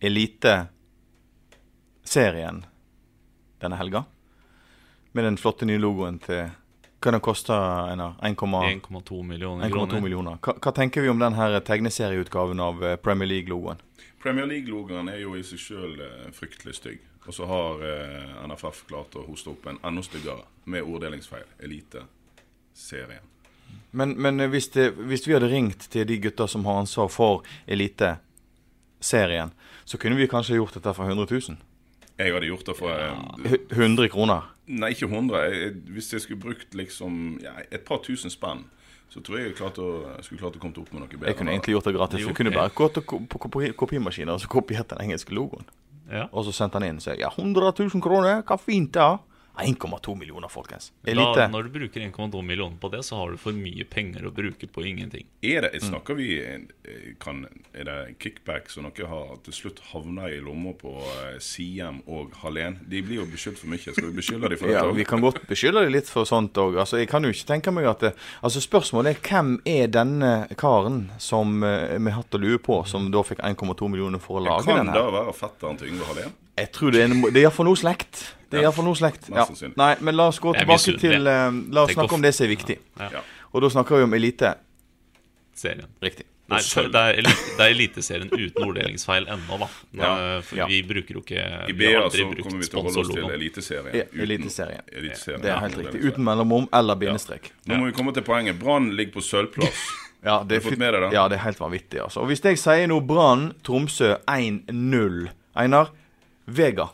Eliteserien denne helga. Med den flotte nye logoen til Hva den koster Einar? 1,2 1,2 millioner 1,2 kroner. millioner. Hva, hva tenker vi om den her tegneserieutgaven av eh, Premier League-logoen? Premier League-logoen er jo i seg sjøl fryktelig stygg. Og så har eh, NFF klart å hoste opp en enda styggere, med orddelingsfeil. Eliteserien. Men, men eh, hvis, det, hvis vi hadde ringt til de gutta som har ansvar for Eliteserien, så kunne vi kanskje gjort dette for 100 000? Jeg hadde gjort det for ja. 100 kroner? Nei, ikke 100. Jeg, jeg, hvis jeg skulle brukt liksom ja, et par tusen spenn, så tror jeg jeg klart å, skulle klart å komme opp med noe bedre. Jeg kunne egentlig gjort det gratis. Jeg kunne bare gått til på kopi- kopimaskiner og så kopiert den engelske logoen. Ja. Og så sendte han inn. og sa ja, 100 000 kroner, hva fint da? 1,2 millioner, folkens. Da, når du bruker 1,2 millioner på det, så har du for mye penger å bruke på ingenting. Er det, snakker vi eh, kan, Er det kickback som noe har til slutt havna i lomma på eh, Siem og Hallén? De blir jo beskyldt for mye. Skal vi beskylde dem for dette? Ja. Vi kan godt beskylde dem litt for sånt òg. Altså, jeg kan jo ikke tenke meg at det, altså Spørsmålet er hvem er denne karen som vi med hatt og lue på, som da fikk 1,2 millioner for å lage den her? Kan det være fetteren til Yngve Hallén? Jeg tror det er, en- det er iallfall noe slekt. Det er Ja, iallfall noe slekt. Ja. Nei, men la oss gå tilbake til eh, La oss snakke om det som er viktig. Ja. Og da snakker vi om elite. Serien. Riktig. Nei, det er, elite, det er Eliteserien uten orddelingsfeil ennå, da. Ja. Eh, For vi bruker jo ikke I Vi har BA aldri så brukt kommer vi til å holde oss til. Eliteserien. Ja, Eliteserien. Eliteserien. Det er helt riktig. Uten mellomrom eller bindestrek. Nå må vi komme til poenget. Brann ligger på sølvplass. Ja, det er, det? Ja, det er helt vanvittig. altså. Og Hvis jeg sier nå Brann, Tromsø 1-0 Einar, Vega.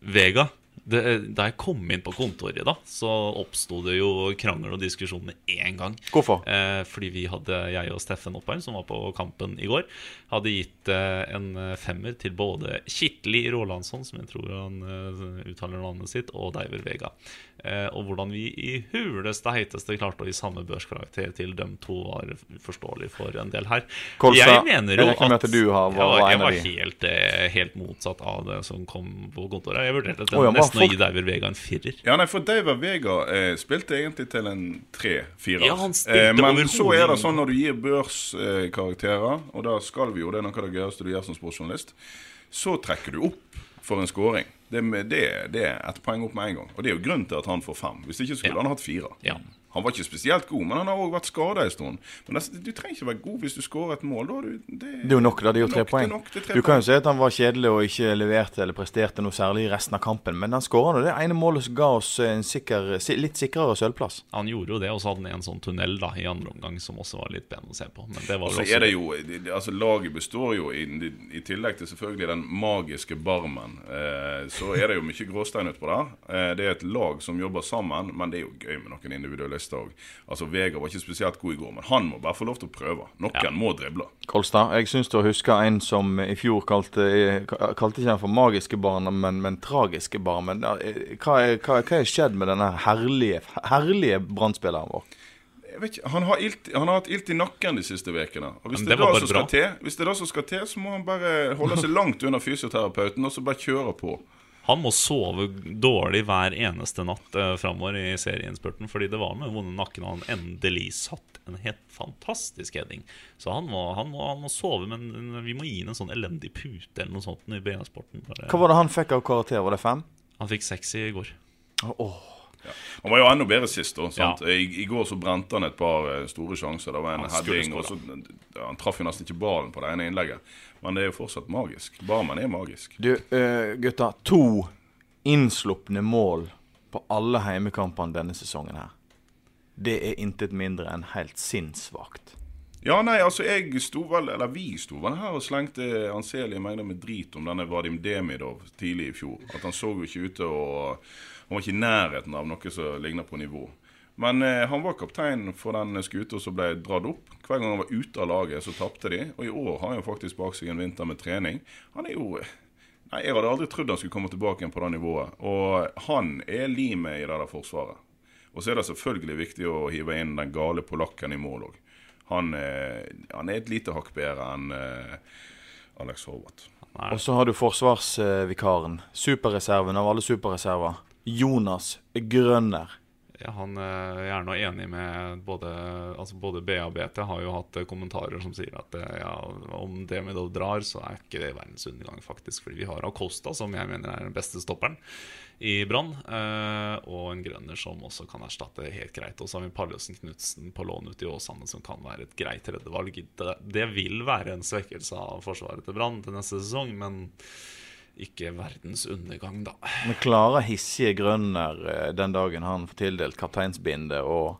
Vega. Det, da jeg kom inn på kontoret, da, så oppsto det jo krangel og diskusjon med en gang. Hvorfor? Eh, fordi vi hadde, jeg og Steffen Oppheim, som var på kampen i går, hadde gitt eh, en femmer til både Kitli Rålandsson, som jeg tror han eh, uttaler navnet sitt, og Deiver Vega. Eh, og hvordan vi i huleste heiteste klarte å gi samme børskarakter til dem to, var forståelig for en del her. Kolsa, jeg mener jo at du har- var- var jeg var helt, eh, helt motsatt av det som kom på kontoret. Jeg vurderte oh, ja, nesten å gi Deiver Vega en firer. Ja, nei, for David Vega eh, spilte egentlig til en tre-fire. Ja, spilte men så er det sånn når du gir børskarakterer, og da skal vi jo, det er noe av det gøyeste du gjør som sportsjournalist, så trekker du opp for en scoring. Det, det, det er ett poeng opp med en gang. Og det er jo grunnen til at han får fem. Hvis ikke skulle Ja. han hatt fire. Ja. Han var ikke spesielt god, men han har òg vært skada en stund. Men det, du trenger ikke være god hvis du skårer et mål. Da du, det, Det er jo nok, da. Det er jo tre nok, poeng. Nok, tre Du kan jo si at han var kjedelig og ikke leverte eller presterte noe særlig i resten av kampen, men han skåra nå det ene målet som ga oss en sikker, litt sikrere sølvplass. Han gjorde jo det, og så hadde han en sånn tunnel da i andre omgang som også var litt pen å se på. Men det var Og så også er det jo, altså Laget består jo, i, i tillegg til selvfølgelig den magiske barmen, eh, så er det jo mye gråstein utpå der. Eh, det er et lag som jobber sammen, men det er jo gøy med noen òg. Altså, Vega var ikke spesielt god i går, men han må bare få lov til å prøve. Noen Ja. må drible. Kolstad, jeg syns du husker en som i fjor kalte Kalte ikke han for magiske barn, men, men tragiske barn. Men hva er, hva, hva er skjedd med denne herlige, herlige brannspilleren vår? Jeg vet ikke, han har, ilt, han har hatt ilt i nakken de siste ukene. Hvis det, det til, hvis det er det som skal til, så må han bare holde seg langt unna fysioterapeuten og så bare kjøre på. Han må sove dårlig hver eneste natt eh, framover i serieinnspurten, fordi det var med vonde nakken han endelig satt en helt fantastisk heading. Så han må, han, må, han må sove, men vi må gi ham en sånn elendig pute eller noe sånt i BA-sporten. Hva var det han fikk av karakter? Var det fem? Han fikk seks i går. Åh, Han var jo enda bedre sist. da, sant? I, I går så brente han et par eh, store sjanser. Det var en Han heading, og så, ja, Han traff jo nesten ikke ballen på det ene innlegget. Men det er jo fortsatt magisk. Barmen er magisk. Du, uh, gutta. To innslupne mål på alle heimekampene denne sesongen her. Det er intet mindre enn helt sinnssvakt. Ja, nei, altså jeg sto vel, eller vi sto vel her og slengte anselige mengder med drit om denne Vadim Demidov tidlig i fjor. At han så jo ikke ut til å Han var ikke i nærheten av noe som ligner på nivå. Men eh, han var kaptein for den skuta som ble dratt opp. Hver gang han var ute av laget, så tapte de. Og i år har han jo faktisk bak seg en vinter med trening. Han er jo Nei, Jeg hadde aldri trodd han skulle komme tilbake igjen på det nivået. Og han er limet i det der forsvaret. Og så er det selvfølgelig viktig å hive inn den gale polakken i mål òg. Han, eh, han, er et lite hakk bedre enn eh, Alex Horvath. Og så har du forsvarsvikaren. Superreserven av alle superreserver. Jonas Grønner. Ja, han eh, er gjerne enig med både, altså både BA har jo hatt eh, kommentarer som sier at eh, ja, om Demidov drar, så er ikke det verdens undergang, faktisk. Fordi vi har Acosta, som jeg mener er den beste stopperen i Brann, og en grønner som også kan erstatte helt greit. Og så har vi Palløsen Knutsen på lån ute i Åsane, som kan være et greit tredjevalg. Det vil være en svekkelse av forsvaret til Brann til neste sesong, men ikke verdens undergang, da. Men klarer hissige Grønner eh, den dagen han får tildelt kapteinsbinde og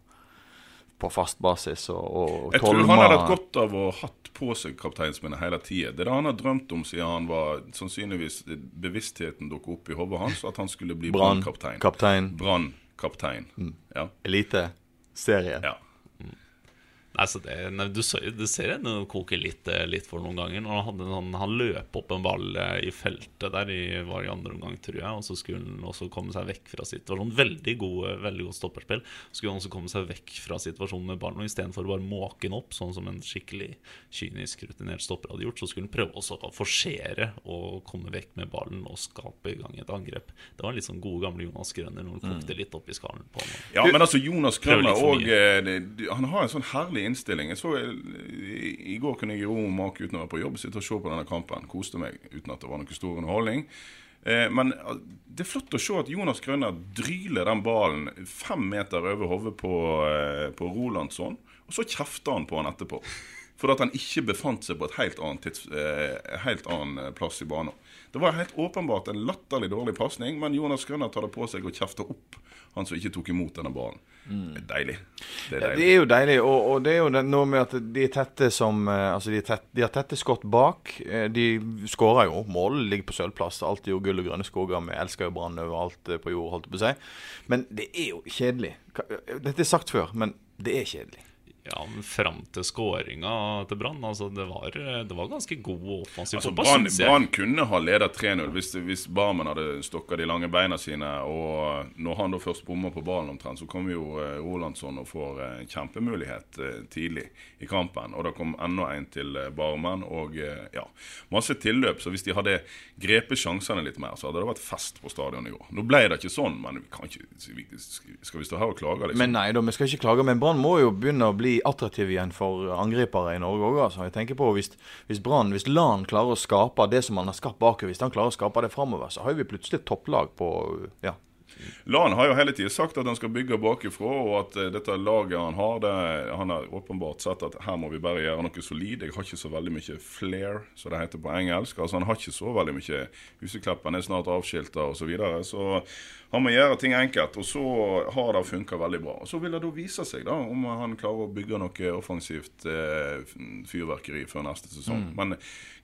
på fast basis og, og Jeg tror han hadde hatt godt av å hatt på seg kapteinsbindet hele tida. Det er det han har drømt om siden han var sannsynligvis bevisstheten dukket opp i hodet hans, at han skulle bli brannkaptein. brannkaptein. kaptein. Brannkaptein. Ja. Elite. Serie. ja. Nei, det, nei, du, ser- du ser henne koke litt, eh, litt for noen ganger. Han, hadde, han, han løp opp en ball eh, i feltet der i, var i andre omgang, tror jeg. Og så skulle han også komme seg vekk fra situasjonen. Veldig god, eh, veldig godt stopperspill. Så skulle han også komme seg vekk fra situasjonen med ballen. Og istedenfor å bare måke den opp, sånn som en skikkelig kynisk, rutinert stopper hadde gjort, så skulle han prøve også å forsere og komme vekk med ballen og skape i gang et angrep. Det var litt sånn gode gamle Jonas Grønner når han kokte litt opp i skallen på ham. Ja, men altså Jonas Grønner og, Han har en sånn herlig innstilling. Jeg så, eh, i, I går kunne jeg i ro og mak uten å være på jobb sitte og se på denne kampen. Koste meg uten at det var noe stor underholdning. Eh, men eh, det er flott å se at Jonas Grønner dryler den ballen fem meter over hodet på, eh, på Rolandsson, og så kjefter han på han etterpå. For at han ikke befant seg på et helt annet, tids, eh, helt annen plass i banen. Det var helt åpenbart en latterlig dårlig pasning, men Jonas Grønner tar det på seg og kjefter opp han som ikke tok imot denne ballen. Det er deilig. Det er Ja, deilig. det er jo deilig, og, og det er jo noe med at de er tette som eh, Altså, de, tett, de har tette skott bak. Eh, De skårer jo mål, ligger på sølvplass. Alltid jo gull og grønne skoger. Vi elsker jo Brann overalt eh, på jord, holdt jeg på å si. Men det er jo kjedelig. Dette er sagt før, men det er kjedelig. Ja, men fram til skåringa til Brann, altså det var, det var ganske god offensiv Altså, fotball, Brann synes jeg. Brann kunne ha ledet 3-0 hvis, hvis Barmen hadde stokka de lange beina sine. Og når han da først bommer på ballen omtrent, så kommer jo eh, Rolandsson og får eh, en kjempemulighet eh, tidlig i kampen. Og det kom enda en til eh, Barmen, og eh, ja, masse tilløp. Så hvis de hadde grepet sjansene litt mer, så hadde det vært fest på stadion i går. Nå ble det ikke sånn, men vi kan ikke, skal vi stå her og klage, liksom? Men nei da, vi skal ikke klage. Men Brann må jo begynne å bli attraktiv igjen for angripere i Norge òg. Altså. Jeg tenker på hvis, hvis Brann, hvis Lan klarer å skape det som han har skapt bakover, hvis han klarer å skape det framover, så har vi plutselig topplag på ja. Lan har jo hele tiden sagt at han skal bygge bakifra, og at eh, dette laget han har, det, han har åpenbart sett at her må vi bare gjøre noe solid. Jeg har ikke så veldig mye flair, som det heter på engelsk. Altså Han har ikke så veldig mye Husekleppen er snart avskilta osv. Så, videre. så han må gjøre ting enkelt, og så har det funka veldig bra. Og Så vil det da vise seg da om han klarer å bygge noe offensivt eh, fyrverkeri før neste sesong. Mm. Men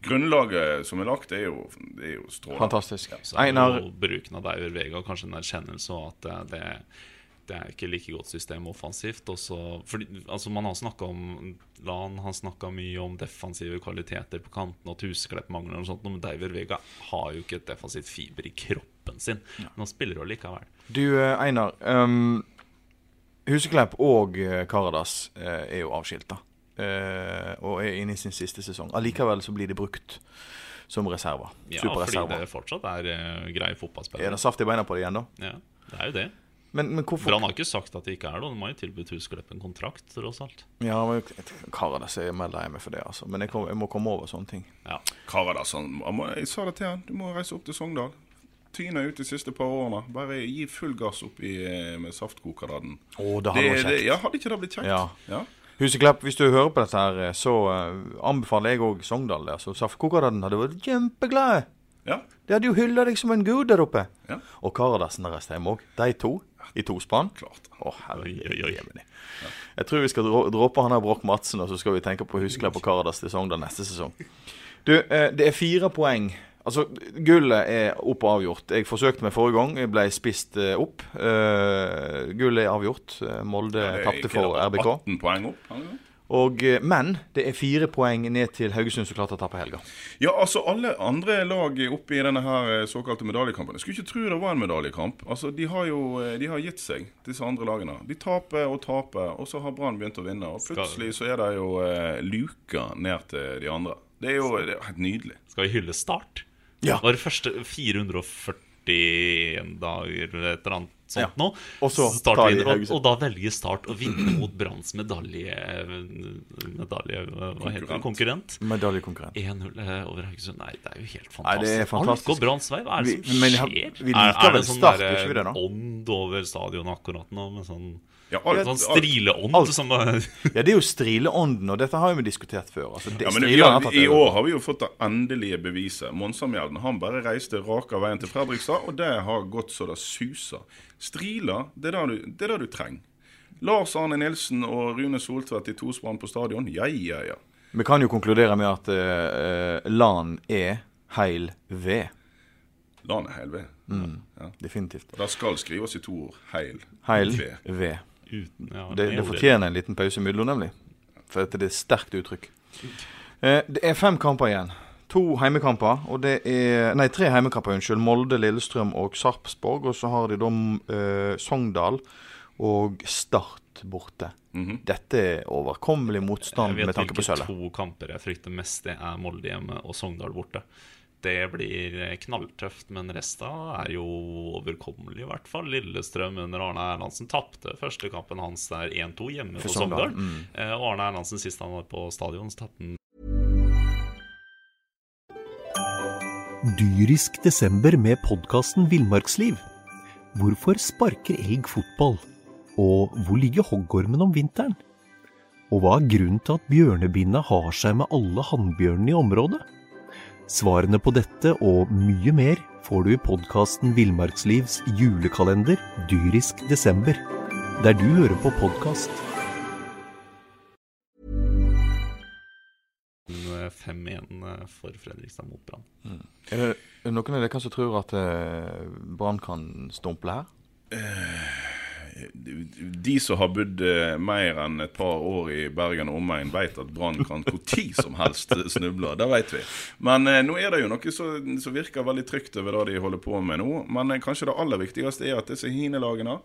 grunnlaget som er lagt, er jo, det er jo strålende. Fantastisk. Så er Einar, bruken av Dauer Vega kanskje en erkjennelse av at det, det, det er ikke like godt system offensivt. Også, fordi, altså man har snakka om Lan har snakka mye om defensive kvaliteter på kanten, og at Huseklepp mangler og sånt, men Deiver Vega har jo ikke et defensivt fiber i kroppen sin. Men han spiller jo likevel. du eh, Einar. Um, Huseklepp og eh, Karadas eh, er jo avskilta. Uh, og er inne i sin siste sesong. Allikevel så blir de brukt som reserver. Ja, fordi det fortsatt er uh, greie Er det saft i beina på det igjen, da? Ja, det er jo det. Men, men hvorfor Brann har ikke sagt at det ikke er det. Han De har jo tilbudt Husklepp en kontrakt, tross alt. Ja, men Karadas er mer lei meg for det, altså. Men jeg, kom, jeg må komme over sånne ting. Ja. Karadas, han, jeg sa det til han. Du må reise opp til Sogndal. tyna ut de siste par årene. Bare gi full gass opp i, med saftkokerdadden. Å, det hadde vært kjekt. Ja, hadde ikke det blitt kjekt? Ja. ja. Huseklepp, hvis du hører på dette, her, eh, så eh, anbefaler jeg òg Sogndal. der, Så hadde vært kjempeglade. Ja. De hadde jo hylla deg som en gud der oppe. Ja. Og Karadasen der reiste òg. De to i tospann. Klart. Å, herre Oi, oi, oi. jemini. Jeg tror vi skal dro- droppe han her Broch Madsen, og så skal vi tenke på Husklepp og Karadas til Sogndal neste sesong. Du, eh, det er fire poeng. Altså, Gullet er opp og avgjort. Jeg forsøkte meg forrige gang. Jeg ble spist eh, opp. Uh, gullet er avgjort. Molde er tapte for RBK. 18 poeng opp. Og, eh, men det er fire poeng ned til Haugesund som klarte å tape helga. Ja, altså alle andre lag oppe i denne her eh, såkalte medaljekampen. Jeg skulle ikke tro det var en medaljekamp. Altså, De har jo eh, de har gitt seg, disse andre lagene. De taper og taper, og så har Brann begynt å vinne. Og plutselig så er det jo eh, luka ned til de andre. Det er jo det er helt nydelig. Skal vi hylle Start? Ja. Det Var det første 441 dager eller et eller annet sånt Ja. nå. Og vinner, og, og da velger Start å vinne mot Branns medalje... medalje hva heter det? Konkurrent. Medaljekonkurrent. 1-0 eh, over Haugesund. Nei, det er jo helt Nei, fantastisk. det er fantastisk. Alt går Branns vei. Hva er det som men skjer? har- vi er, liker er det sånn Start, der, vi det ånd over stadionet akkurat nå? Med sånn, Ja, alt, sånn strileånd som Ja, det er jo strileånden, og dette har vi diskutert før. Altså, det, Ja, men har, I år har vi jo fått det endelige beviset. Monsamjelden han bare reiste raka veien til Fredrikstad, og det har gått så det suser. Striler, det er det du, det er du trenger. Lars Arne Nilsen og Rune Soltvedt i tospann på stadion, ja, ja, ja. Vi kan jo konkludere med at uh, LAN er heil ved. LAN er heil ved. Definitivt. Og det skal skrives i to ord. Heil. Heil ved. ved. Uten ja, Det, det fortjener en liten pause imellom, nemlig. For dette er et sterkt uttrykk. Eh, det er fem kamper igjen. To heimekamper, og det er Nei, tre heimekamper, unnskyld. Molde, Lillestrøm og Sarpsborg. Og så har de da eh, Sogndal og Start borte. Mhm. Dette er overkommelig motstand med tanke på hvilke sølvet. to kamper jeg frykter mest. Det er Molde hjemme og Sogndal borte. Det blir eh, knalltøft, men resten er jo overkommelig, i hvert fall. Lillestrøm under Arne Erlandsen tapte første kampen hans der 1-2 hjemme på Sogndal. Mm. Eh, Og Arne Erlandsen sist han var på stadion, så tapte han Dyrisk desember med podkasten Villmarksliv. Hvorfor sparker elg fotball? Og hvor ligger hoggormen om vinteren? Og hva er grunnen til at bjørnebinna har seg med alle hannbjørnene i området? Svarene på dette og mye mer får du i podkasten Villmarkslivs julekalender Dyrisk desember, der du hører på podkast. eh, 5-1 eh, for Fredrikstad mot Brann. Det, er det noen av dere som tror at eh, Brann kan stumple her? De som har bodd eh, mer enn et par år i Bergen og omegn, vet at Brann kan hvor tid som helst snuble. Det vet vi. Men eh, nå er det jo noe som som virker veldig trygt over det de holder på med nå. Men eh, kanskje det aller viktigste er at disse hinelagene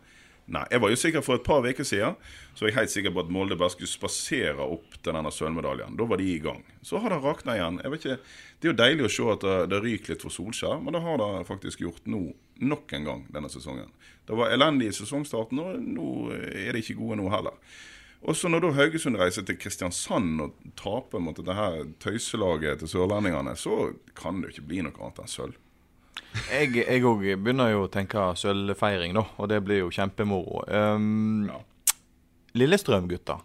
Nei, jeg var jo sikker for et par uker siden Så var jeg helt sikker på at Molde bare skulle spasere opp til denne sølvmedaljen. Da var de i gang. Så har det rakna igjen. Jeg vet ikke, Det er jo deilig å se at det, det ryker litt for Solskjær, men det har det faktisk gjort nå. Nok en gang denne sesongen. Det var elendig i sesongstarten, og nå er de ikke gode nå heller. Også når da Haugesund reiser til Kristiansand og taper mot dette her tøyselaget til sørlendingene, så kan det jo ikke bli noe annet enn sølv. Jeg òg begynner jo å tenke sølvfeiring, da, og det blir jo kjempemoro. Um, Ja. Lillestrøm-gutta,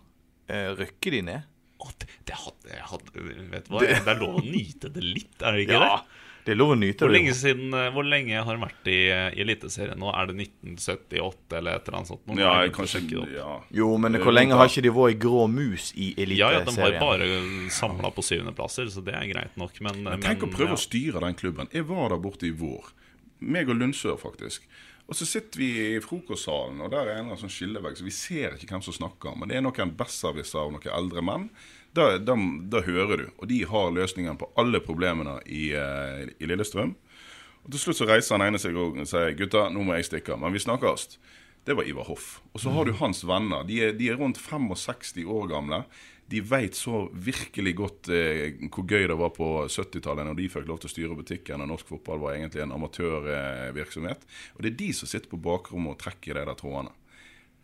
eh, rykker de ned? Å, det, det hadde, jeg hadde Vet du hva, det er lov å nyte det litt, er det ikke det? Det er lov å nyte Hvor det. lenge, siden, eh, hvor lenge har han vært i, i Eliteserien nå? Er det 1978 eller et eller annet sånt? Nå Ja, jeg kan sjekke det opp. ja. Jo, men Eh, hvor lenge har ikke de vært i grå mus i Ja, ja, de har bare samla på syvendeplasser, så det er greit nok. Men, Men tenk å prøve ja. å styre den klubben. Jeg var der borte i vår. Meg og Lundsør, faktisk. Og så sitter vi i frokostsalen, og der er en eller annen sånn skillevegg, så vi ser ikke hvem som snakker. Men det er noen besserwisser av noen eldre menn. Da, da, da hører du. Og de har løsningen på alle problemene i, eh, i Lillestrøm. Og Til slutt så reiser han ene seg og sier gutta, nå må jeg stikke, men vi snakkes. Det var Ivar Hoff. Og så har du hans venner. De er, de er rundt 65 år gamle. De veit så virkelig godt eh, hvor gøy det var på 70-tallet når de fikk lov til å styre butikken, og norsk fotball var egentlig en amatørvirksomhet. Og det er de som sitter på bakrommet og trekker i de der trådene.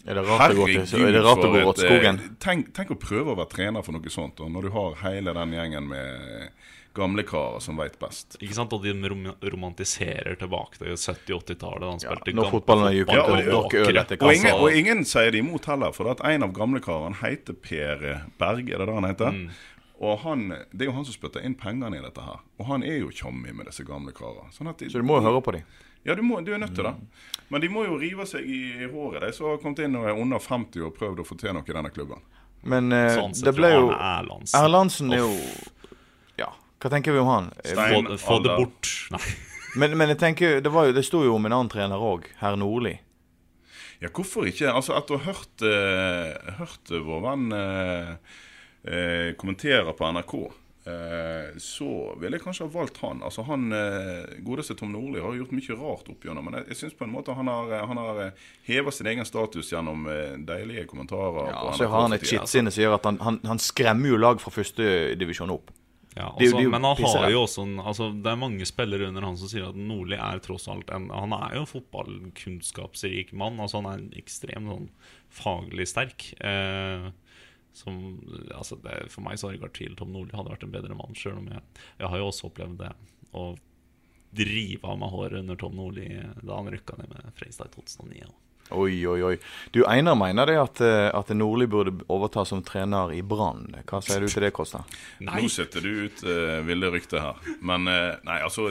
Er det rart å gå til, er det rart å for gå til skogen? eh, Tenk, tenk å prøve å være trener for noe sånt, og når du har hele den gjengen med gamlekarer som veit best. Ikke sant? Og de rom romantiserer tilbake til 70-80-tallet. Da han spilte når fotballen er fotball, jukket, og og ingen, og ingen sier det imot heller, for at en av gamlekarene heter Per Berg, er det det han heter? Mm. Og han, Det er jo han som spytter inn pengene i dette her. Og han er jo tjommi med disse gamle karene. Sånn de, Så du må jo høre på dem. Ja, du, må, du er nødt til det. Men de må jo rive seg i håret, de som har kommet inn og er under 50 og prøvd å få til noe i denne klubben. Men eh, Sånn det ble jo Erlandsen. Erlandsen er jo Ja, hva tenker vi om han? Stein- Få, få det bort. Nei. Men, men jeg tenker, det, var jo, det sto jo om en annen trener òg, herr Nordli. Ja, hvorfor ikke? Altså, Etter å ha hørt, uh, hørt vår venn uh, eh, kommentere på NRK, så ville jeg kanskje ha valgt han. Altså han eh, Godeste Tom Nordli har gjort mye rart opp gjennom, men jeg, jeg syns på en måte han har, han har eh, heva sin egen status gjennom eh, deilige kommentarer. Ja, altså så har han et for skittsinne som gjør at han, han, han skremmer jo lag fra førstedivisjon opp. Ja, Det altså, det jo men han har jo også en, altså, Det er mange spillere under han som sier at Nordli er tross alt en Han er jo en fotballkunnskapsrik mann. Altså Han er en ekstremt sånn faglig sterk. Eh, som, altså det, for meg så har det ikke vært tvil Tom Nordli hadde vært en bedre mann, sjøl om jeg, jeg har jo også opplevd det. Å drive av meg håret under Tom Nordli da han rykka ned med Freistad i 2009. og- Oi, oi, oi. Du, Einar mener det at, eh, at Nordli burde overta som trener i Brann. Hva sier du til det, Kosta? Nei! Nå setter du ut uh, ville rykter her. Men uh, nei, altså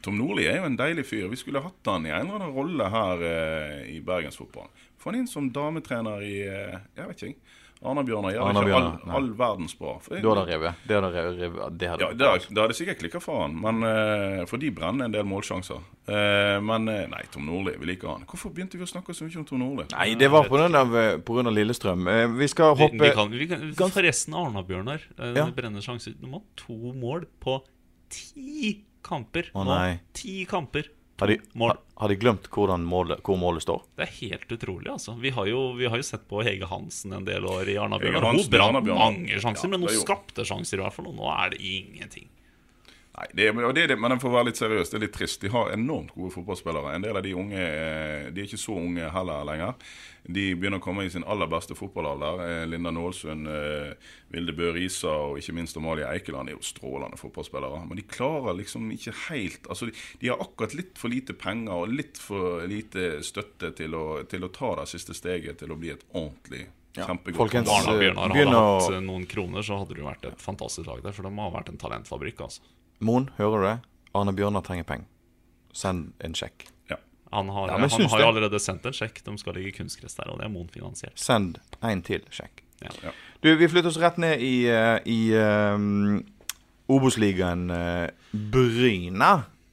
Tom Nordli er jo en deilig fyr. Vi skulle hatt han i en eller annen rolle her uh, i bergensfotballen. Få han inn som dametrener i uh, Jeg vet ikke. Arna-Bjørnar gjør ikke all, all verdens bra. For, Du hadde revet. Det hadde revet. Det hadde ja, det, hadde- det hadde sikkert klikka for han, men, uh, for de brenner en del målsjanser. Uh, men uh, nei, Tom Nordli, vi liker han. Hvorfor begynte vi å snakke så mye om Tom Nordli? Nei, det var pga. Lillestrøm. Vi skal Vi, hoppe vi kan, vi kan, forresten, Arna-Bjørnar. Ja. sjanser. Du De ha to mål på ti kamper. Å, Nå. nei. Ti kamper. Har de, mål. har, de glemt målet, hvor målet står? Det er helt utrolig, altså. Vi har jo, vi har jo sett på Hege Hansen en del år i Hege Arna-Bjørnar. Hun brant mange sjanser, Ja, men det hun skapte sjanser i hvert fall. Og nå er det ingenting. Nei, det og det det, men for å være litt seriøs, det er litt trist. De har enormt gode fotballspillere. En del av de unge eh, De er ikke så unge heller lenger. De begynner å komme i sin aller beste fotballalder. Eh, Linda Nålsund, eh, Vilde Bø Risa og ikke minst Amalie Eikeland er jo strålende fotballspillere. Men de klarer liksom ikke helt Altså, de, de har akkurat litt for lite penger og litt for lite støtte til å, til å ta det siste steget til å bli et ordentlig kjempegodt folkens, fotballag. Arna-Bjørnar hadde begynner hatt noen kroner, så hadde det jo vært et fantastisk lag der. For de har vært en talentfabrikk, altså. Moen, hører du det? Arne Bjørnar trenger penger. Send en sjekk. Ja. Han har, Ja, han har jo allerede sendt en sjekk. De skal ligge kunstgress der, og det er Moen finansiert. Send en til sjekk. Ja. Ja. Du, vi flytter oss rett ned i, eh, i um, Obos-ligaen uh, Bryna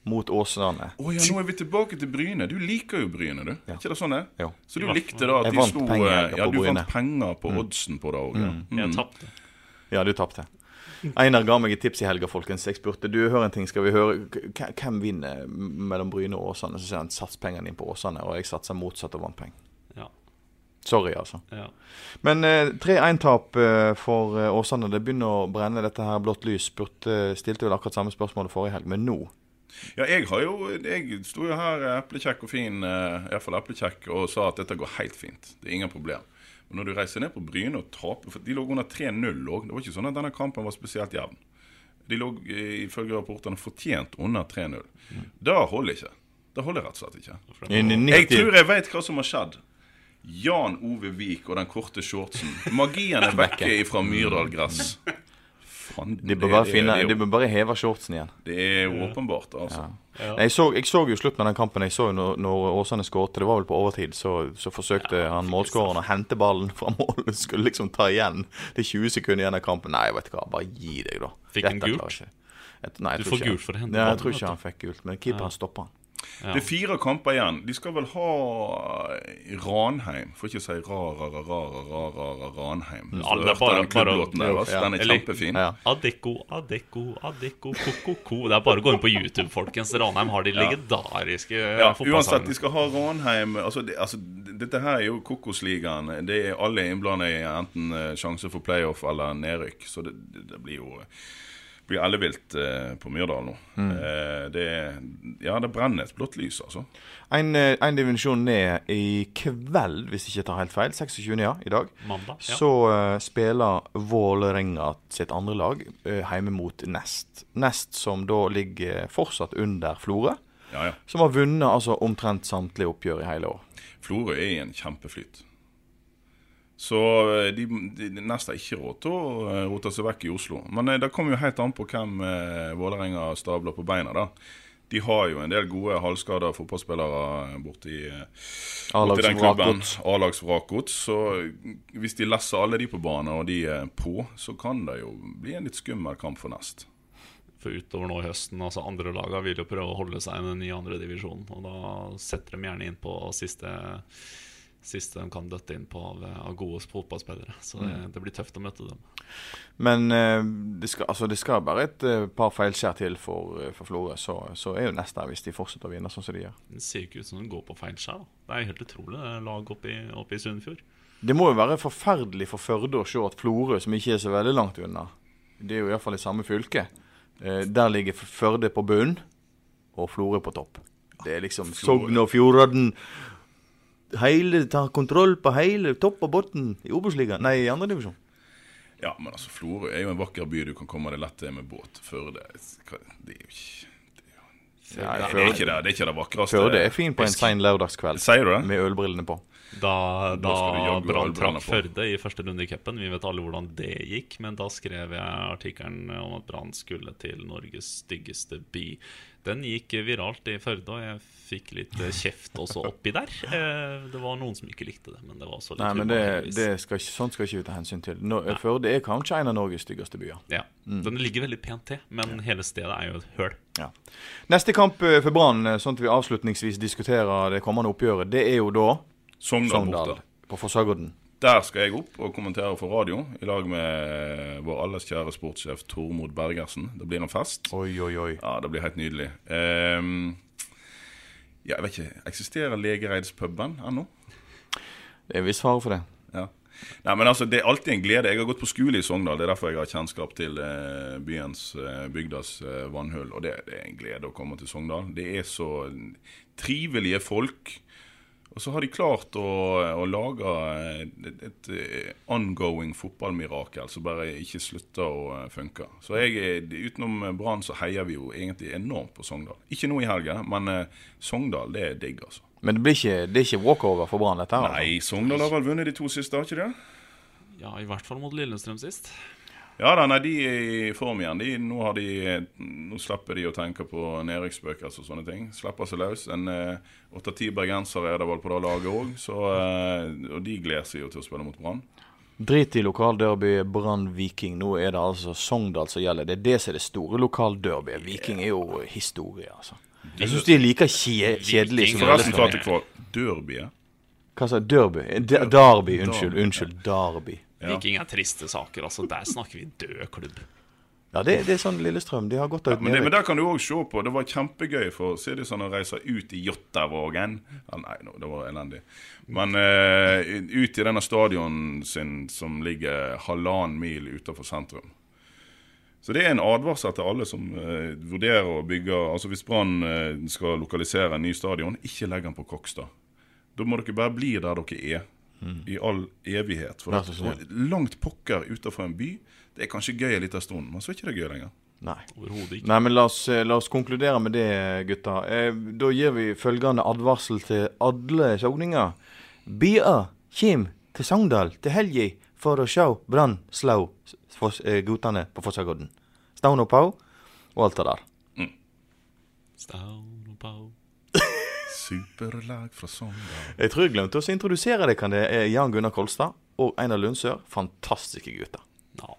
mot Åsane. Å ja, nå er vi tilbake til Bryne. Du liker jo Bryne, du. Ja. ikke det sånn det? Jo. Så du likte da at de slo eh, Ja, du vant penger på oddsen på det òg. Ja. Jeg tapte. Ja, du tapte. Einar ga meg et tips i helga, folkens. Jeg spurte du, hør en ting, skal vi høre K- Hvem vinner mellom Bryne og Åsane? Så sier han sats pengene dine på Åsane, og jeg satser motsatt og vant penger. Ja. Sorry, altså. ja. Men eh, 3-1-tap eh, for eh, Åsane. Det begynner å brenne dette her blått lys. Spurte, stilte vel akkurat samme spørsmål forrige helg, men nå Ja, jeg har jo Jeg sto jo her eplekjekk og fin, eh, i eplekjekk, og sa at dette går helt fint. Det er ingen problem. Men når du reiser ned på Bryne og taper For de lå under 3-0 òg. Det var ikke sånn at denne kampen var spesielt jevn. De lå eh, ifølge rapportene fortjent under 3-0. Det holder ikke. Det holder rett og slett ikke. Jeg tror jeg vet hva som har skjedd. Jan Ove Vik og den korte shortsen. Magien er vekke fra Myrdal gress. Faen, De bør bare, det- finne, det de bør bare heve shortsen igjen. Det er jo åpenbart, altså. Ja. Jeg, så, jeg så jo slutten av den kampen. Jeg så jo når, når Åsane skåret. Det var vel på overtid. Så, så forsøkte han målskåreren å hente ballen fra målet. Skulle liksom ta igjen. Det er 20 sekunder igjen av kampen. Nei, vet du hva, bare gi deg, da. Fikk han gult? Et, nei, jeg Du får gult for å hente ja, Jeg tror ikke han fikk gult, men keeperen stoppa han. Ja. Det er fire kamper igjen. De skal vel ha eh, Ranheim. Får ikke si ra-ra-ra-ra-ra-ra Ranheim. Alle bare- den klubblåten bare- deres. ja. Den er kjempefin. Ja. Adecco, Adecco, Adecco, ko-ko-ko. Det er bare å gå inn på YouTube, folkens. Ranheim har de legendariske Ja, uansett, de skal ha Ranheim altså, det, altså, Dette her er jo Kokosligaen. Det er alle innblandet i enten eh, sjanse for playoff eller nedrykk. Så det, det, det blir jo blir ellevilt eh, på Myrdal nå. Mm. Eh, det, ja, det brenner et blått lys, altså. En, eh, en divisjon ned i kveld, hvis jeg ikke tar helt feil. 26. ja, i dag. Mandag, ja. Så uh, spiller Vålerenga sitt andre lag uh, hjemme mot Nest. Nest som da ligger fortsatt under Florø. Ja, ja. Som har vunnet altså omtrent samtlige oppgjør i hele år. Florø er i en kjempeflyt. Så eh, de, de, de nesten ikke råd til å eh, rote seg vekk i Oslo. Men eh, det kommer jo helt an på hvem eh, Vålerenga stabler på beina. da. De har jo en del gode halvskada fotballspillere borti, borti den klubben. A-lags A-lags. Så hvis de lesser alle de på banen, og de er på, så kan det jo bli en litt skummel kamp for Nest. For utover nå i høsten, altså andre laga vil jo prøve å holde seg i den nye andre divisjonen. Og da setter de gjerne inn på siste, siste de kan døtte inn på av, av gode fotballspillere. Så det, det blir tøft å møte dem. Men eh, det, skal, altså, det skal bare et eh, par feilskjær til for, eh, for Florø, så, så er jo neste hvis de fortsetter å vinne sånn som de gjør. Det ser ikke ut som de går på feilskjær. Det er helt utrolig, det lag oppe i, oppe i Sunnfjord. Det må jo være forferdelig for Førde å se at Florø, som ikke er så veldig langt unna, det er jo iallfall i samme fylke, eh, der ligger Førde på bunn og Florø på topp. Det er liksom Sogn og Fjordane Hele, ta kontroll på hele topp og bunn i Obos-ligaen. Nei, i andredivisjon. Ja, men altså, Florø er jo en vakker by du kan komme deg lett til med båt. Førde Det er jo ikke Nei, det, er ikke det, det er ikke det vakreste. Førde er fin på en sein lørdagskveld Sier du det? med ølbrillene på. Da, Da da Brann traff. Førde i første runde i cupen. Vi vet alle hvordan det gikk, men da skrev jeg artikkelen om at Brann skulle til Norges styggeste by. Den gikk viralt i Førde, og jeg fikk litt kjeft også oppi der. Eh, Det var noen som ikke likte det, men det var også litt Nei, men det, det skal ikke, sånt skal ikke vi ta hensyn til. No, Førde er kanskje en av Norges styggeste byer. Ja, Den ligger veldig pent til, men hele stedet er jo et høl. Ja. Neste kamp eh, for Brann, eh, sånn at vi avslutningsvis diskuterer det kommende oppgjøret, det er jo da Sogndal Sogndal borte. på Fosshagodden. Der skal jeg opp og kommentere for radio, i lag med vår alles kjære sportssjef Tormod Bergersen. Det blir en fest. Oi, oi, oi. Ja, det blir helt nydelig. Um, ja, jeg vet ikke, Eksisterer Legereidspuben ennå? Det er en viss fare for det. Ja. Nei, men altså, Det er alltid en glede. Jeg har gått på skole i Sogndal. Det er derfor jeg har kjennskap til eh, byens, eh, bygdas eh, vannhull. Og det, det er en glede å komme til Sogndal. Det er så trivelige folk. Og så har de klart å, å lage et, et ongoing fotballmirakel som bare ikke slutter å funke. Så jeg, utenom Brann så heier vi jo egentlig enormt på Sogndal. Ikke nå i helga, men eh, Sogndal det er digg, altså. Men det, blir ikke, det er ikke walkover for Brann, dette her? altså. Nei, Sogndal har vel vunnet de to siste, har ikke det? Ja, i hvert fall mot Lillestrøm sist. Ja da, nei, de er i form igjen. De, nå, har de, nå slipper de å tenke på nedrykksbøker og sånne ting. Slipper seg løs. En åtte-ti bergensere er det vel på det laget òg, og de gleder seg jo til å spille mot Brann. Drit i lokalderby Brann-Viking. Nå er det altså Sogndal som gjelder. Det er det som er det store lokalderbyet. Viking er jo historie, altså. Jeg syns de er like kje kjedelige som Viking- til kvar derbyet. Hva sa jeg? Derby? Derby. Unnskyld. Unnskyld. Derby. Ja. Viking er triste saker. altså Der snakker vi død klubb. Ja, det, det er sånn Lillestrøm. De har gått ut Men, det, men der kan du òg se på. Det var kjempegøy for Sidisson å reise ut i Jåttåvågen. Ja, nei, no, det var elendig. Men uh, ut i denne stadion sin som ligger halvannen mil utenfor sentrum. Så det er en advarsel til alle som uh, vurderer å bygge Altså Hvis Brann uh, skal lokalisere en ny stadion, ikke legg den på Kokstad. Da må dere bare bli der dere er. I all evighet. For Vær at, så snill. og langt pokker utenfor en by, det er kanskje gøy en liten stund, men så er ikke det gøy lenger. Nei. Ikke. Nei, men la oss, eh, la oss konkludere med det, gutta. Eh, da gir vi følgende advarsel til alle sogninger. Bia kjem til Sogndal til helga for å sjå Brann slå eh, guttene på Fossagodden. Stå og pau og alt det der. Stone og Pow. Superlag fra Sogndal. Jeg tror jeg glemte å introdusere deg. Kan det er Jan Gunnar Kolstad og Einar Lundsør. Fantastiske gutter. Ja.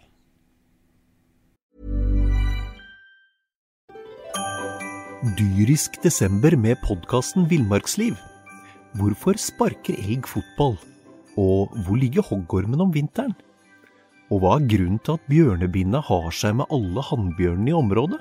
Dyrisk desember med podkasten Villmarksliv. Hvorfor sparker elg fotball? Og hvor ligger hoggormen om vinteren? Og hva er grunnen til at bjørnebinna har seg med alle hannbjørnene i området?